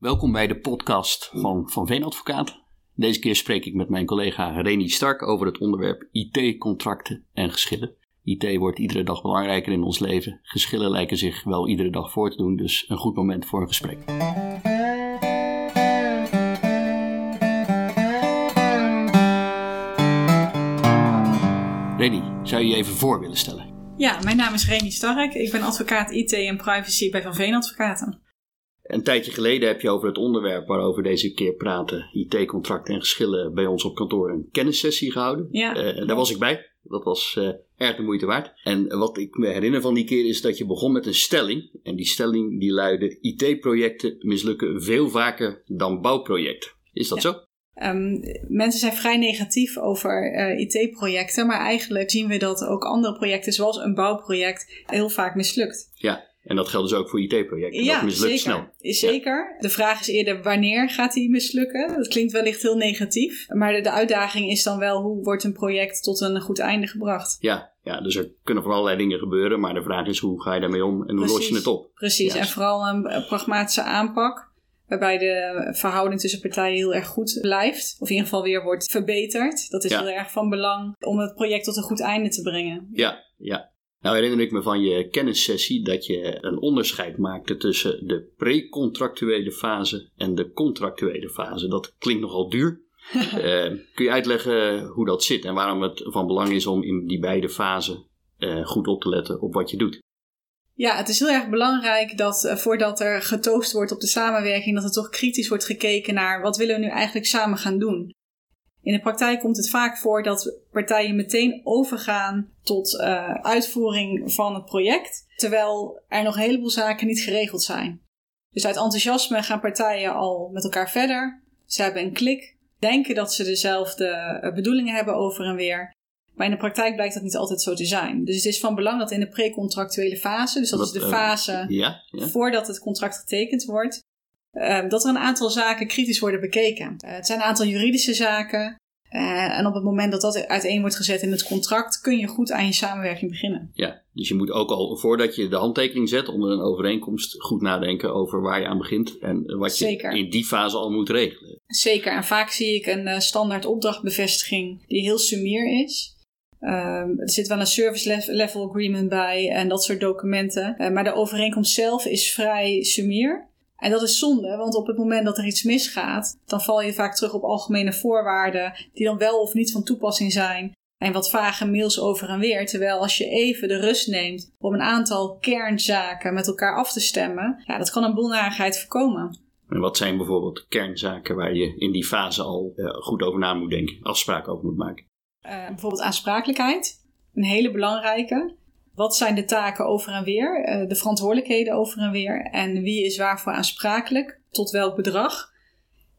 Welkom bij de podcast van Van Veen Advocaat. Deze keer spreek ik met mijn collega Reni Stark over het onderwerp IT-contracten en geschillen. IT wordt iedere dag belangrijker in ons leven. Geschillen lijken zich wel iedere dag voor te doen, dus een goed moment voor een gesprek. Reni, zou je je even voor willen stellen? Ja, mijn naam is Reni Stark. Ik ben advocaat IT en privacy bij Van Veen Advocaten. Een tijdje geleden heb je over het onderwerp waarover deze keer praten, IT-contracten en geschillen, bij ons op kantoor een kennissessie gehouden. Ja. Eh, daar was ik bij. Dat was eh, erg de moeite waard. En wat ik me herinner van die keer is dat je begon met een stelling. En die stelling die luidde: IT-projecten mislukken veel vaker dan bouwprojecten. Is dat zo? Ehm, mensen zijn vrij negatief over eh, IT-projecten, maar eigenlijk zien we dat ook andere projecten, zoals een bouwproject, heel vaak mislukt. Ja. En dat geldt dus ook voor IT-projecten. Ja, dat mislukt zeker. snel. Zeker. De vraag is eerder wanneer gaat die mislukken? Dat klinkt wellicht heel negatief. Maar de, de uitdaging is dan wel hoe wordt een project tot een goed einde gebracht? Ja, ja, dus er kunnen van allerlei dingen gebeuren. Maar de vraag is hoe ga je daarmee om en hoe los je het op? Precies. Juist. En vooral een, een pragmatische aanpak. Waarbij de verhouding tussen partijen heel erg goed blijft. Of in ieder geval weer wordt verbeterd. Dat is Ja. heel erg van belang om het project tot een goed einde te brengen. Ja, ja. Nou herinner ik me van je kennissessie dat je een onderscheid maakte tussen de pre-contractuele fase en de contractuele fase. Dat klinkt nogal duur. Eh, kun je uitleggen hoe dat zit en waarom het van belang is om in die beide fasen eh, goed op te letten op wat je doet? Ja, het is heel erg belangrijk dat eh, voordat er getoast wordt op de samenwerking, dat er toch kritisch wordt gekeken naar wat willen we nu eigenlijk samen gaan doen. In de praktijk komt het vaak voor dat partijen meteen overgaan tot eh, uitvoering van het project, terwijl er nog een heleboel zaken niet geregeld zijn. Dus uit enthousiasme gaan partijen al met elkaar verder. Ze hebben een klik, denken dat ze dezelfde eh, bedoelingen hebben over en weer. Maar in de praktijk blijkt dat niet altijd zo te zijn. Dus het is van belang dat in de precontractuele fase, dus dat Wat, is de eh, fase Ja, ja. voordat het contract getekend wordt, eh, dat er een aantal zaken kritisch worden bekeken. Eh, het zijn een aantal juridische zaken. eh, en op het moment dat dat uiteen wordt gezet in het contract, kun je goed aan je samenwerking beginnen. ja. Dus je moet ook al voordat je de handtekening zet onder een overeenkomst goed nadenken over waar je aan begint en wat je Zeker. in die fase al moet regelen. Zeker, en vaak zie ik een eh, standaard opdrachtbevestiging die heel sumier is. Ehm, er zit wel een service lev- level agreement bij en dat soort documenten. Maar de overeenkomst zelf is vrij sumier. En dat is zonde, want op het moment dat er iets misgaat, dan val je vaak terug op algemene voorwaarden die dan wel of niet van toepassing zijn. En wat vage mails over en weer. Terwijl als je even de rust neemt om een aantal kernzaken met elkaar af te stemmen, ja, dat kan een boel narigheid voorkomen. En wat zijn bijvoorbeeld kernzaken waar je in die fase al eh, goed over na moet denken, afspraken over moet maken? Eh, bijvoorbeeld aansprakelijkheid, een hele belangrijke. Wat zijn de taken over en weer, eh, de verantwoordelijkheden over en weer en wie is waarvoor aansprakelijk, tot welk bedrag?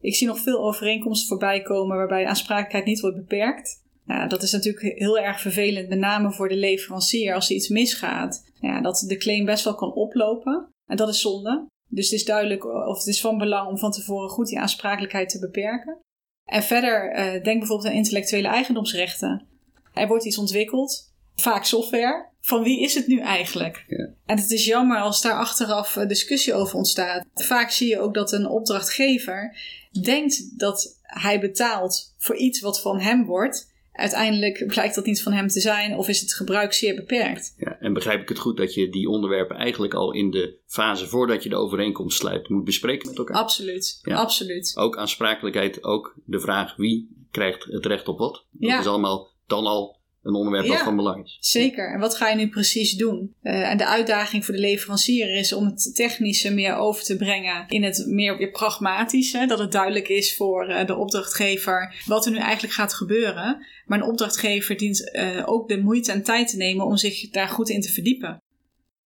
Ik zie nog veel overeenkomsten voorbij komen waarbij aansprakelijkheid niet wordt beperkt. Nou, dat is natuurlijk heel erg vervelend, met name voor de leverancier als er iets misgaat. Ja, dat de claim best wel kan oplopen en dat is zonde. Dus het is duidelijk of het is van belang om van tevoren goed die aansprakelijkheid te beperken. En verder, eh, denk bijvoorbeeld aan intellectuele eigendomsrechten. Er wordt iets ontwikkeld, vaak software. Van wie is het nu eigenlijk? Ja. En het is jammer als daar achteraf eh, discussie over ontstaat. Vaak zie je ook dat een opdrachtgever denkt dat hij betaalt voor iets wat van hem wordt. Uiteindelijk blijkt dat niet van hem te zijn of is het gebruik zeer beperkt. Ja, en begrijp ik het goed dat je die onderwerpen eigenlijk al in de fase voordat je de overeenkomst sluit moet bespreken met elkaar? Absoluut, Ja. absoluut. Ook aansprakelijkheid, ook de vraag wie krijgt het recht op wat. Dat Ja. is allemaal dan al een onderwerp dat Ja. van belang is. Zeker. En wat ga je nu precies doen? Eh, en de uitdaging voor de leverancier is om het technische meer over te brengen in het meer weer pragmatische. Dat het duidelijk is voor eh, de opdrachtgever wat er nu eigenlijk gaat gebeuren. Maar een opdrachtgever dient eh, ook de moeite en tijd te nemen om zich daar goed in te verdiepen.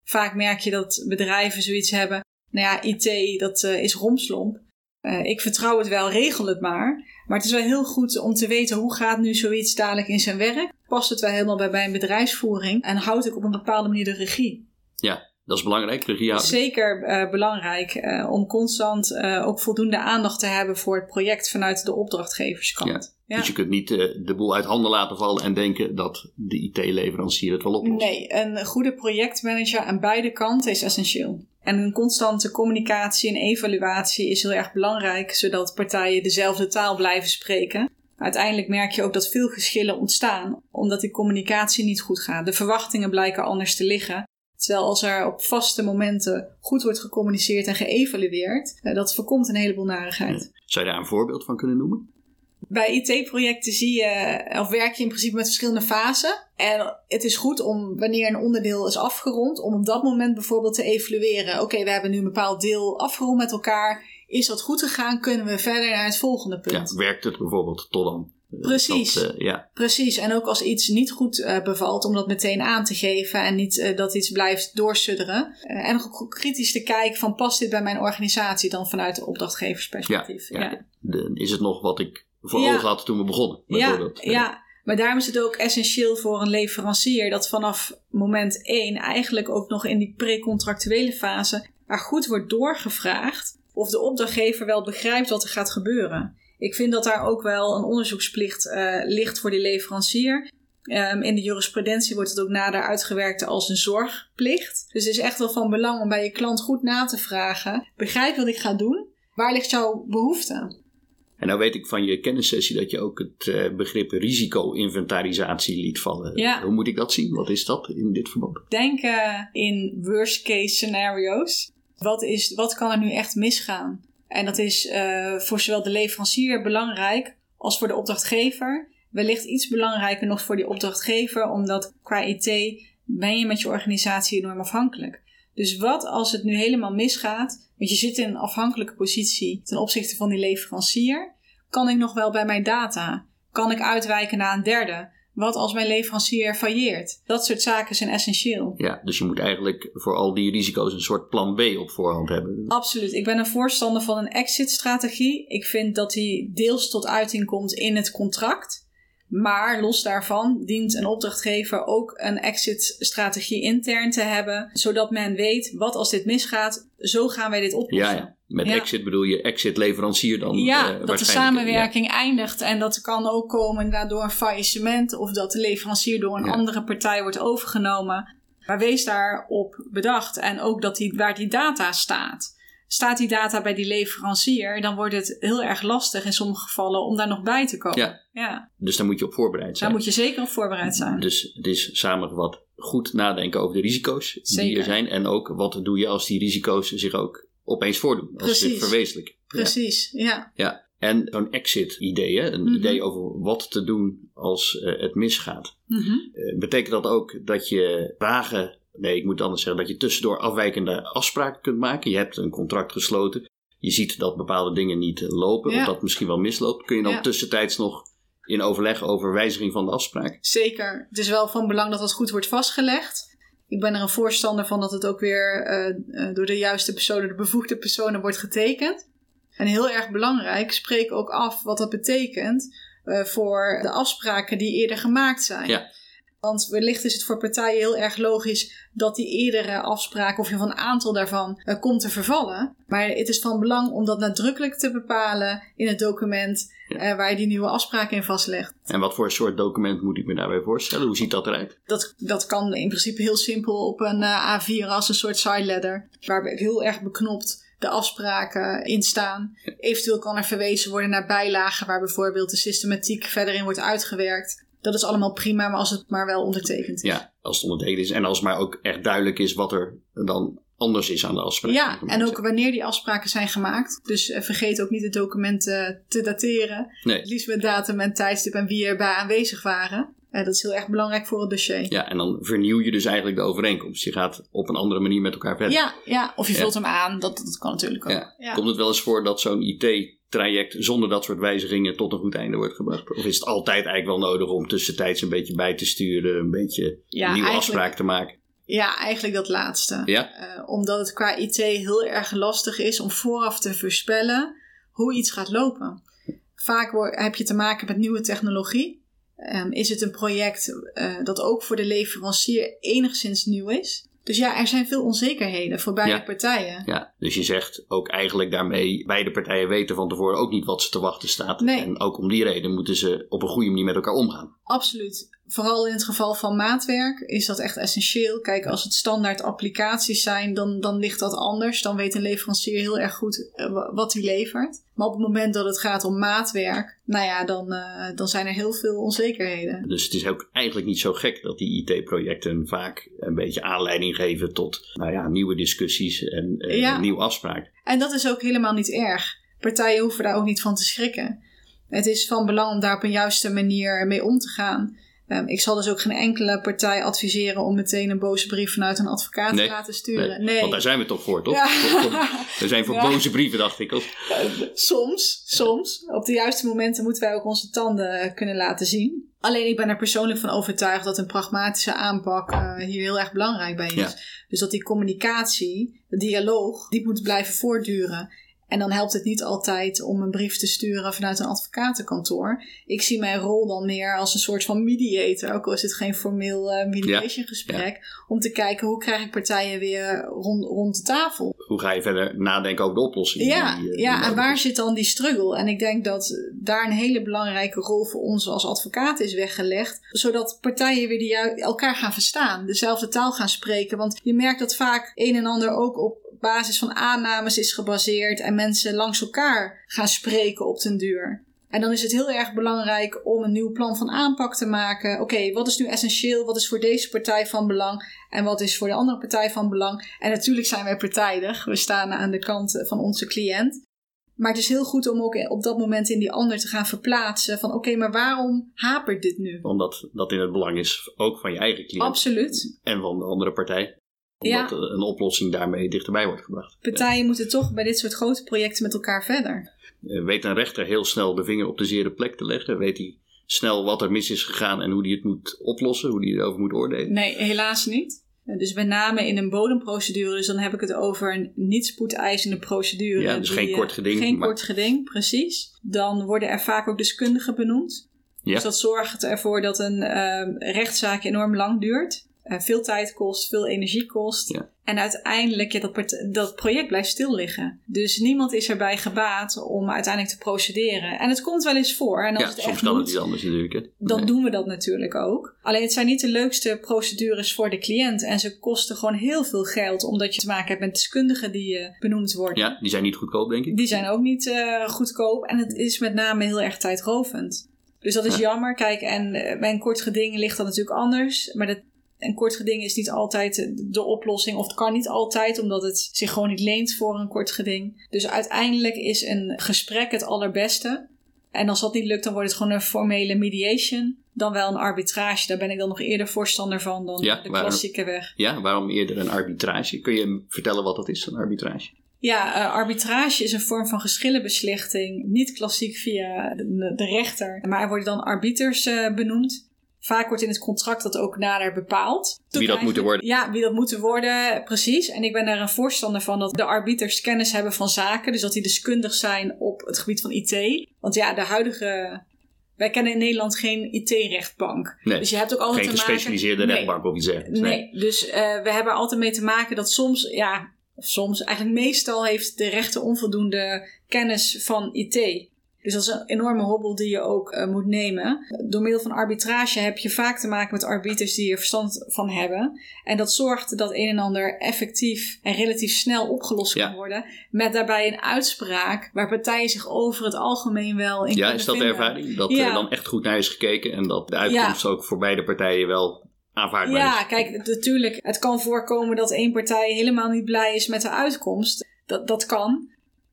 Vaak merk je dat bedrijven zoiets hebben. Nou ja, IT, dat is romslomp. Ik vertrouw het wel, regel het maar. Maar het is wel heel goed om te weten hoe gaat nu zoiets dadelijk in zijn werk. Past het wel helemaal bij mijn bedrijfsvoering en houd ik op een bepaalde manier de regie? Dat is belangrijk, regie. Zeker uh, belangrijk uh, om constant uh, ook voldoende aandacht te hebben voor het project vanuit de opdrachtgeverskant. Ja. Dus je kunt niet de boel uit handen laten vallen en denken dat de IT-leverancier het wel oplost. Nee, een goede projectmanager aan beide kanten is essentieel. En een constante communicatie en evaluatie is heel erg belangrijk, zodat partijen dezelfde taal blijven spreken. Uiteindelijk merk je ook dat veel geschillen ontstaan, omdat die communicatie niet goed gaat. De verwachtingen blijken anders te liggen. Terwijl als er op vaste momenten goed wordt gecommuniceerd en geëvalueerd, eh, dat voorkomt een heleboel narigheid. Zou je daar een voorbeeld van kunnen noemen? Bij IT-projecten zie je, of werk je in principe met verschillende fasen. En het is goed om, wanneer een onderdeel is afgerond, om op dat moment bijvoorbeeld te evalueren. Oké, we hebben nu een bepaald deel afgerond met elkaar. Is dat goed gegaan? Kunnen we verder naar het volgende punt? Ja, werkt het bijvoorbeeld tot dan? Precies. Dat, uh, ja. Precies. En ook als iets niet goed uh, bevalt, om dat meteen aan te geven en niet uh, dat iets blijft doorsudderen. en ook kritisch te kijken van past dit bij mijn organisatie dan vanuit de opdrachtgeversperspectief. Ja, ja. De, is het nog wat ik voor ja. ogen had toen we begonnen? Ja, ja. Maar daarom is het ook essentieel voor een leverancier dat vanaf moment 1 eigenlijk ook nog in die precontractuele fase er goed wordt doorgevraagd of de opdrachtgever wel begrijpt wat er gaat gebeuren. Ik vind dat daar ook wel een onderzoeksplicht uh, ligt voor die leverancier. Um, in de jurisprudentie wordt het ook nader uitgewerkt als een zorgplicht. Dus het is echt wel van belang om bij je klant goed na te vragen: begrijp wat ik ga doen? Waar ligt jouw behoefte? En nou weet ik van je kennissessie dat je ook het uh, begrip risico-inventarisatie liet vallen. Ja. Hoe moet ik dat zien? Wat is dat in dit verband? Denken in worst-case scenario's. Wat, is, wat kan er nu echt misgaan? En dat is uh, voor zowel de leverancier belangrijk als voor de opdrachtgever. Wellicht iets belangrijker nog voor die opdrachtgever, omdat qua IT ben je met je organisatie enorm afhankelijk. Dus wat als het nu helemaal misgaat, want je zit in een afhankelijke positie ten opzichte van die leverancier, kan ik nog wel bij mijn data? Kan ik uitwijken naar een derde? Wat als mijn leverancier failleert? Dat soort zaken zijn essentieel. Ja, dus je moet eigenlijk voor al die risico's een soort plan B op voorhand hebben. Absoluut. Ik ben een voorstander van een exit-strategie. Ik vind dat die deels tot uiting komt in het contract. Maar los daarvan dient een opdrachtgever ook een exit-strategie intern te hebben, zodat men weet wat als dit misgaat, zo gaan wij dit oplossen. Ja, ja. Met ja. exit bedoel je exit leverancier dan? Ja, uh, dat de samenwerking eindigt en dat kan ook komen door een faillissement of dat de leverancier door een andere partij wordt overgenomen. Maar wees daarop bedacht en ook dat die, waar die data staat. Staat die data bij die leverancier, dan wordt het heel erg lastig in sommige gevallen om daar nog bij te komen. Ja. ja. Dus daar moet je op voorbereid zijn. Daar moet je zeker op voorbereid zijn. Dus het is samengevat goed nadenken over de risico's zeker. die er zijn. En ook wat doe je als die risico's zich ook opeens voordoen. Als Precies. ze verwezenlijken. Precies, ja. ja. En zo'n exit-idee, een mm -hmm. idee over wat te doen als uh, het misgaat. Mm -hmm. uh, betekent dat ook dat je vragen Nee, ik moet anders zeggen dat je tussendoor afwijkende afspraken kunt maken. Je hebt een contract gesloten. Je ziet dat bepaalde dingen niet lopen, Ja. of dat misschien wel misloopt. Kun je dan Ja. tussentijds nog in overleg over wijziging van de afspraak? Zeker. Het is wel van belang dat dat goed wordt vastgelegd. Ik ben er een voorstander van dat het ook weer eh, eh, door de juiste personen, de bevoegde personen, wordt getekend. En heel erg belangrijk, spreek ook af wat dat betekent eh, voor de afspraken die eerder gemaakt zijn. Ja. Want wellicht is het voor partijen heel erg logisch dat die eerdere afspraken, of een aantal daarvan, eh, komt te vervallen. Maar het is van belang om dat nadrukkelijk te bepalen in het document Ja. eh, waar je die nieuwe afspraken in vastlegt. En wat voor soort document moet ik me daarbij voorstellen? Hoe ziet dat eruit? Dat, dat kan in principe heel simpel op een eh, A4 als een soort side letter, waar heel erg beknopt de afspraken in staan. Eventueel kan er verwezen worden naar bijlagen waar bijvoorbeeld de systematiek verder in wordt uitgewerkt. Dat is allemaal prima, maar als het maar wel ondertekend is. Ja, als het ondertekend is en als maar ook echt duidelijk is wat er dan anders is aan de afspraak. die Ja, en ook wanneer die afspraken zijn gemaakt. Dus eh, vergeet ook niet het document te dateren. Nee. Het liefst met datum en tijdstip en wie erbij aanwezig waren. Eh, dat is heel erg belangrijk voor het dossier. Ja, en dan vernieuw je dus eigenlijk de overeenkomst. Je gaat op een andere manier met elkaar verder. Ja, ja, of je Ja. vult hem aan. Dat, dat kan natuurlijk ook. Ja. Komt het wel eens voor dat zo'n IT-traject zonder dat soort wijzigingen tot een goed einde wordt gebracht? Of is het altijd eigenlijk wel nodig om tussentijds een beetje bij te sturen, een beetje Ja, een nieuwe afspraak te maken? Ja, eigenlijk dat laatste. Ja? Eh, omdat het qua IT heel erg lastig is om vooraf te voorspellen hoe iets gaat lopen. Vaak heb je te maken met nieuwe technologie. Ehm, is het een project eh, dat ook voor de leverancier enigszins nieuw is? Dus ja, er zijn veel onzekerheden voor beide Ja. partijen. Ja, dus je zegt ook eigenlijk daarmee, beide partijen weten van tevoren ook niet wat ze te wachten staat. Nee. En ook om die reden moeten ze op een goede manier met elkaar omgaan. Absoluut. Vooral in het geval van maatwerk is dat echt essentieel. Kijk, als het standaard applicaties zijn, dan, dan ligt dat anders. Dan weet een leverancier heel erg goed eh, wa- wat hij levert. Maar op het moment dat het gaat om maatwerk, nou ja, dan, eh, dan zijn er heel veel onzekerheden. Dus het is ook eigenlijk niet zo gek dat die IT-projecten vaak een beetje aanleiding geven tot nou ja, nieuwe discussies en eh, Ja. nieuwe afspraken. En dat is ook helemaal niet erg. Partijen hoeven daar ook niet van te schrikken. Het is van belang om daar op een juiste manier mee om te gaan. Ehm, ik zal dus ook geen enkele partij adviseren om meteen een boze brief vanuit een advocaat Nee, te laten sturen. Nee, Want daar zijn we toch voor, toch? Ja. We zijn voor Ja. boze brieven, dacht ik. Of- Soms, soms. Op de juiste momenten moeten wij ook onze tanden kunnen laten zien. Alleen ik ben er persoonlijk van overtuigd dat een pragmatische aanpak eh, hier heel erg belangrijk bij is. Dus dat die communicatie, de dialoog, die moet blijven voortduren. En dan helpt het niet altijd om een brief te sturen vanuit een advocatenkantoor. Ik zie mijn rol dan meer als een soort van mediator, ook al is het geen formeel eh, mediation gesprek, om te kijken hoe krijg ik partijen weer rond, rond de tafel. Hoe ga je verder nadenken over de oplossing? Ja, die, eh, ja en waar zit dan die struggle? En ik denk dat daar een hele belangrijke rol voor ons als advocaat is weggelegd. Zodat partijen weer die elkaar gaan verstaan. Dezelfde taal gaan spreken. Want je merkt dat vaak een en ander ook op basis van aannames is gebaseerd. En mensen langs elkaar gaan spreken op den duur. En dan is het heel erg belangrijk om een nieuw plan van aanpak te maken. Oké, wat is nu essentieel? Wat is voor deze partij van belang? En wat is voor de andere partij van belang? En natuurlijk zijn wij partijdig. We staan aan de kant van onze cliënt. Maar het is heel goed om ook op dat moment in die ander te gaan verplaatsen. Van oké, maar waarom hapert dit nu? Omdat dat in het belang is, ook van je eigen cliënt Absoluut. en van de andere partij. Omdat eh, een oplossing daarmee dichterbij wordt gebracht. Partijen moeten toch bij dit soort grote projecten met elkaar verder. Eh, Weet een rechter heel snel de vinger op de zere plek te leggen? Weet hij snel wat er mis is gegaan en hoe hij het moet oplossen? Hoe hij erover moet oordelen? Nee, helaas niet. Dus met name in een bodemprocedure, dus dan heb ik het over een niet spoedeisende procedure. Ja, dus die, geen eh, kort geding, Geen maar- kort geding, precies. Dan worden er vaak ook deskundigen benoemd. Ja. Dus dat zorgt ervoor dat een rechtszaak enorm lang duurt. Eh, veel tijd kost, veel energie kost. Ja. En uiteindelijk, ja, dat, dat project blijft stil liggen. Dus niemand is erbij gebaat om uiteindelijk te procederen. En het komt wel eens voor. En als Ja, het soms echt kan moet, het niet anders natuurlijk. Hè? dan Nee. doen we dat natuurlijk ook. Alleen het zijn niet de leukste procedures voor de cliënt. En ze kosten gewoon heel veel geld, omdat je te maken hebt met deskundigen die eh, benoemd worden. Ja, die zijn niet goedkoop, denk ik. Die zijn ook niet eh, goedkoop. En het is met name heel erg tijdrovend. Dus dat is Ja. jammer. Kijk, en bij een kort geding ligt dat natuurlijk anders. Maar dat, een kort geding is niet altijd de- oplossing. Of het kan niet altijd, omdat het zich gewoon niet leent voor een kort geding. Dus uiteindelijk is een gesprek het allerbeste. En als dat niet lukt, dan wordt het gewoon een formele mediation. Dan wel een arbitrage. Daar ben ik dan nog eerder voorstander van dan Ja, de waarom? klassieke weg. Ja, waarom eerder een arbitrage? Kun je vertellen wat dat is, een arbitrage? Ja, eh, arbitrage is een vorm van geschillenbeslechting. Niet klassiek via de, de rechter, maar er worden dan arbiters eh, benoemd. Vaak wordt in het contract dat ook nader bepaald. Wie dat moeten worden. Ja, wie dat moeten worden, precies. En ik ben daar een voorstander van dat de arbiters kennis hebben van zaken. Dus dat die deskundig zijn op het gebied van IT. Want ja, de huidige... Wij kennen in Nederland geen IT-rechtbank. Nee, Dus je hebt ook altijd geen te maken... gespecialiseerde Nee. rechtbank of iets dergelijks. Nee, dus eh, we hebben altijd mee te maken dat soms, ja, of soms, eigenlijk meestal heeft de rechter onvoldoende kennis van IT. Dus dat is een enorme hobbel die je ook eh, moet nemen. Door middel van arbitrage heb je vaak te maken met arbiters die er verstand van hebben. En dat zorgt dat een en ander effectief en relatief snel opgelost Ja. kan worden. Met daarbij een uitspraak waar partijen zich over het algemeen wel in Ja, kunnen is dat de ervaring? Dat Ja. er dan echt goed naar is gekeken en dat de uitkomst ook voor beide partijen wel aanvaardbaar Ja, is? kijk, natuurlijk, het kan voorkomen dat één partij helemaal niet blij is met de uitkomst. Dat, dat kan.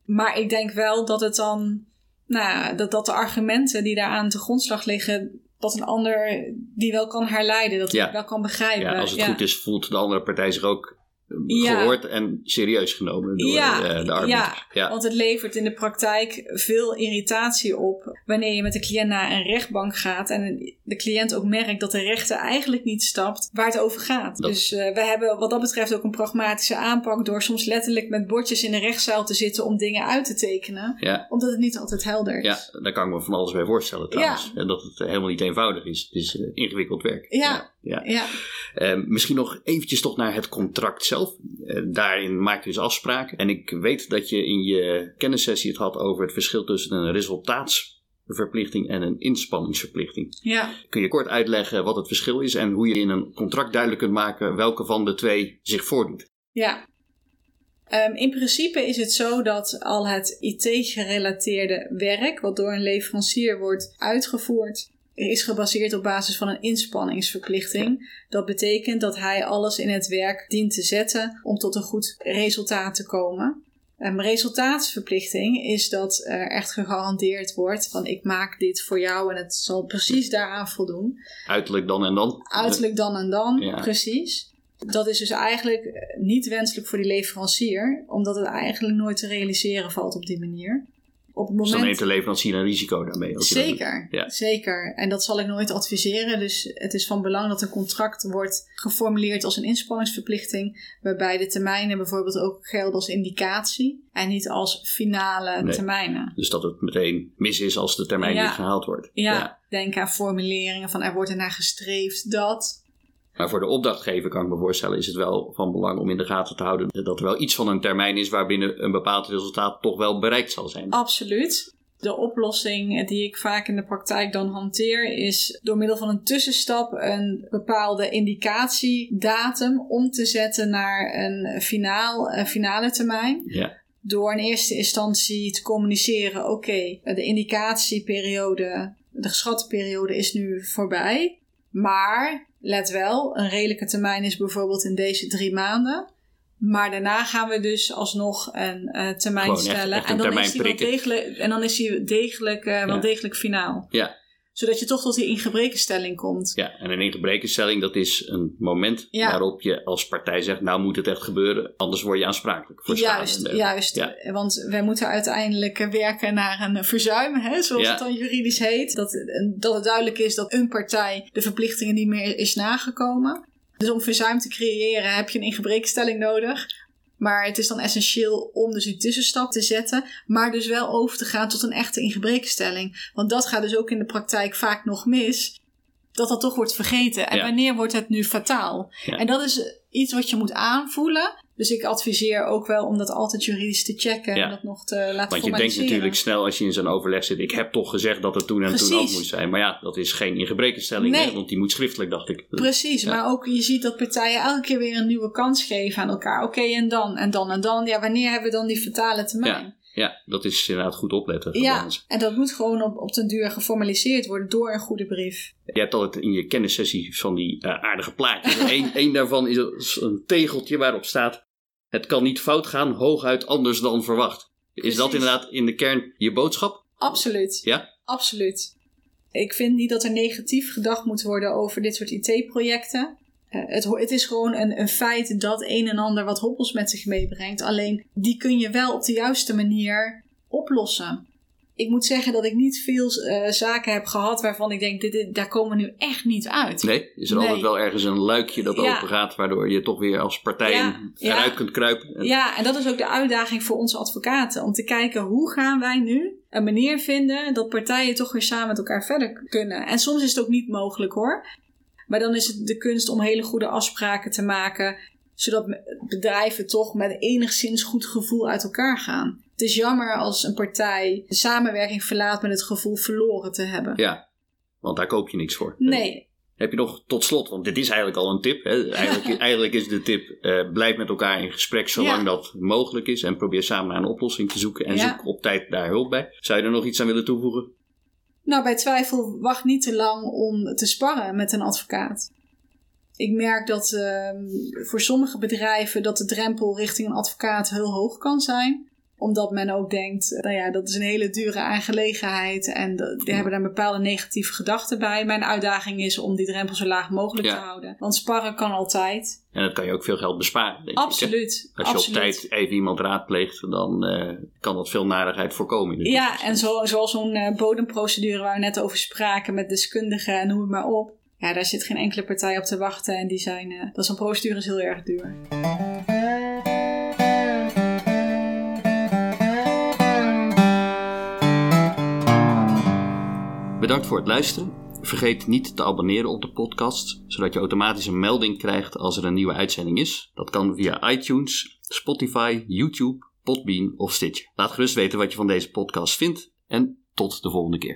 Maar ik denk wel dat het dan, nou, dat, dat de argumenten die daar aan te grondslag liggen, dat een ander die wel kan herleiden, dat hij Ja. wel kan begrijpen. Ja, als het Ja. goed is, voelt de andere partij zich ook eh, Ja. gehoord en serieus genomen door eh, de arbiter. ja, Ja. Want het levert in de praktijk veel irritatie op wanneer je met de cliënt naar een rechtbank gaat en de cliënt ook merkt dat de rechter eigenlijk niet stapt waar het over gaat. Dus uh, we hebben wat dat betreft ook een pragmatische aanpak door soms letterlijk met bordjes in de rechtszaal te zitten om dingen uit te tekenen, Ja. omdat het niet altijd helder is. Ja, daar kan ik me van alles bij voorstellen trouwens. En dat het helemaal niet eenvoudig is. Het is eh, ingewikkeld werk. Ja. ja. Ja. Eh, misschien nog eventjes toch naar het contract zelf. Eh, daarin maak je dus afspraken. En ik weet dat je in je kennissessie het had over het verschil tussen een resultaatsverplichting en een inspanningsverplichting. ja. Kun je kort uitleggen wat het verschil is en hoe je in een contract duidelijk kunt maken welke van de twee zich voordoet? Ja. Ehm, in principe is het zo dat al het IT-gerelateerde werk, wat door een leverancier wordt uitgevoerd, is gebaseerd op basis van een inspanningsverplichting. Dat betekent dat hij alles in het werk dient te zetten om tot een goed resultaat te komen. Een resultaatsverplichting is dat er echt gegarandeerd wordt van ik maak dit voor jou en het zal precies daaraan voldoen. Uiterlijk dan en dan. Uiterlijk dan en dan, Ja. precies. Dat is dus eigenlijk eh, niet wenselijk voor die leverancier, omdat het eigenlijk nooit te realiseren valt op die manier. Op het Dus dan neemt de leverancier een risico daarmee. als. Zeker, Ja. zeker. En dat zal ik nooit adviseren. Dus het is van belang dat een contract wordt geformuleerd als een inspanningsverplichting, waarbij de termijnen bijvoorbeeld ook gelden als indicatie en niet als finale Nee. termijnen. Dus dat het meteen mis is als de termijn Ja. niet gehaald wordt. Ja, denk aan formuleringen van er wordt ernaar gestreefd dat. Maar voor de opdrachtgever kan ik me voorstellen, is het wel van belang om in de gaten te houden dat er wel iets van een termijn is waarbinnen een bepaald resultaat toch wel bereikt zal zijn. Absoluut. De oplossing die ik vaak in de praktijk dan hanteer is door middel van een tussenstap een bepaalde indicatiedatum om te zetten naar een, finaal, een finale termijn. Ja, Door in eerste instantie te communiceren: oké, de indicatieperiode, de geschatte periode is nu voorbij. Maar let wel, een redelijke termijn is bijvoorbeeld in deze drie maanden. Maar daarna gaan we dus alsnog een eh, termijn Gewoon stellen. echt en, een dan termijn is die wel degelijk, en dan is die degelijk, eh, wel degelijk finaal. ja, Zodat je toch tot die ingebrekenstelling komt. ja. En een ingebrekenstelling, dat is een moment Ja. waarop je als partij zegt, nou moet het echt gebeuren, anders word je aansprakelijk voor schade. Juist, juist. Ja. Want wij moeten uiteindelijk werken naar een verzuim, hè, zoals Ja. het dan juridisch heet. Dat, dat het duidelijk is dat een partij de verplichtingen niet meer is nagekomen. Dus om verzuim te creëren heb je een ingebrekenstelling nodig. Maar het is dan essentieel om dus die tussenstap te zetten. Maar dus wel over te gaan tot een echte ingebrekenstelling. Want dat gaat dus ook in de praktijk vaak nog mis. Dat dat toch wordt vergeten. En Ja. wanneer wordt het nu fataal? Ja. En dat is iets wat je moet aanvoelen. Dus ik adviseer ook wel om dat altijd juridisch te checken. Ja. En dat nog te laten Want je denkt natuurlijk snel als je in zo'n overleg zit, ik heb toch gezegd dat het toen en toen ook moest zijn. Maar ja, dat is geen ingebrekenstelling, Nee. hè, want die moet schriftelijk, dacht ik. Precies, Ja. maar ook je ziet dat partijen elke keer weer een nieuwe kans geven aan elkaar. Oké, en dan, en dan, en dan. Ja, wanneer hebben we dan die fatale termijn? Ja, dat is inderdaad goed opletten. Ja, en dat moet gewoon op, op den duur geformaliseerd worden door een goede brief. Je hebt altijd in je kennissessie van die eh, aardige plaatjes. Eén één daarvan is een tegeltje waarop staat: Het kan niet fout gaan, hooguit anders dan verwacht. Is dat inderdaad in de kern je boodschap? Absoluut. Ja? Absoluut. Ik vind niet dat er negatief gedacht moet worden over dit soort IT-projecten. Eh, het, het is gewoon een, een feit dat een en ander wat hobbels met zich meebrengt. Alleen die kun je wel op de juiste manier oplossen. Ik moet zeggen dat ik niet veel eh, zaken heb gehad waarvan ik denk, dit, dit- daar komen we nu echt niet uit. Nee? Is er Nee. altijd wel ergens een luikje dat Ja. open gaat, waardoor je toch weer als partij Ja, ja. eruit kunt kruipen? En- Ja, en dat is ook de uitdaging voor onze advocaten. Om te kijken hoe gaan wij nu een manier vinden dat partijen toch weer samen met elkaar verder kunnen. En soms is het ook niet mogelijk hoor. Maar dan is het de kunst om hele goede afspraken te maken. Zodat bedrijven toch met enigszins goed gevoel uit elkaar gaan. Het is jammer als een partij de samenwerking verlaat met het gevoel verloren te hebben. Ja, want daar koop je niks voor. Nee, Heb je nog tot slot, want dit is eigenlijk al een tip. Hè? Eigenlijk, eigenlijk is de tip: eh, blijf met elkaar in gesprek zolang Ja. dat mogelijk is. En probeer samen naar een oplossing te zoeken. En Ja. zoek op tijd daar hulp bij. Zou je er nog iets aan willen toevoegen? Nou, bij twijfel wacht niet te lang om te sparren met een advocaat. Ik merk dat ehm, voor sommige bedrijven dat de drempel richting een advocaat heel hoog kan zijn. Omdat men ook denkt, nou ja, dat is een hele dure aangelegenheid. En die hebben daar bepaalde negatieve gedachten bij. Mijn uitdaging is om die drempel zo laag mogelijk te houden. Want sparren kan altijd. En dat kan je ook veel geld besparen. Denk absoluut. Ik, Als je absoluut. op tijd even iemand raadpleegt, dan uh, kan dat veel narigheid voorkomen. Ja, en zo, zoals zo'n uh, bodemprocedure waar we net over spraken met deskundigen en noem het maar op. Ja, daar zit geen enkele partij op te wachten en die zijn, uh, dat zo'n procedure is heel erg duur. Bedankt voor het luisteren. Vergeet niet te abonneren op de podcast, zodat je automatisch een melding krijgt als er een nieuwe uitzending is. Dat kan via iTunes, Spotify, YouTube, Podbean of Stitcher. Laat gerust weten wat je van deze podcast vindt en tot de volgende keer.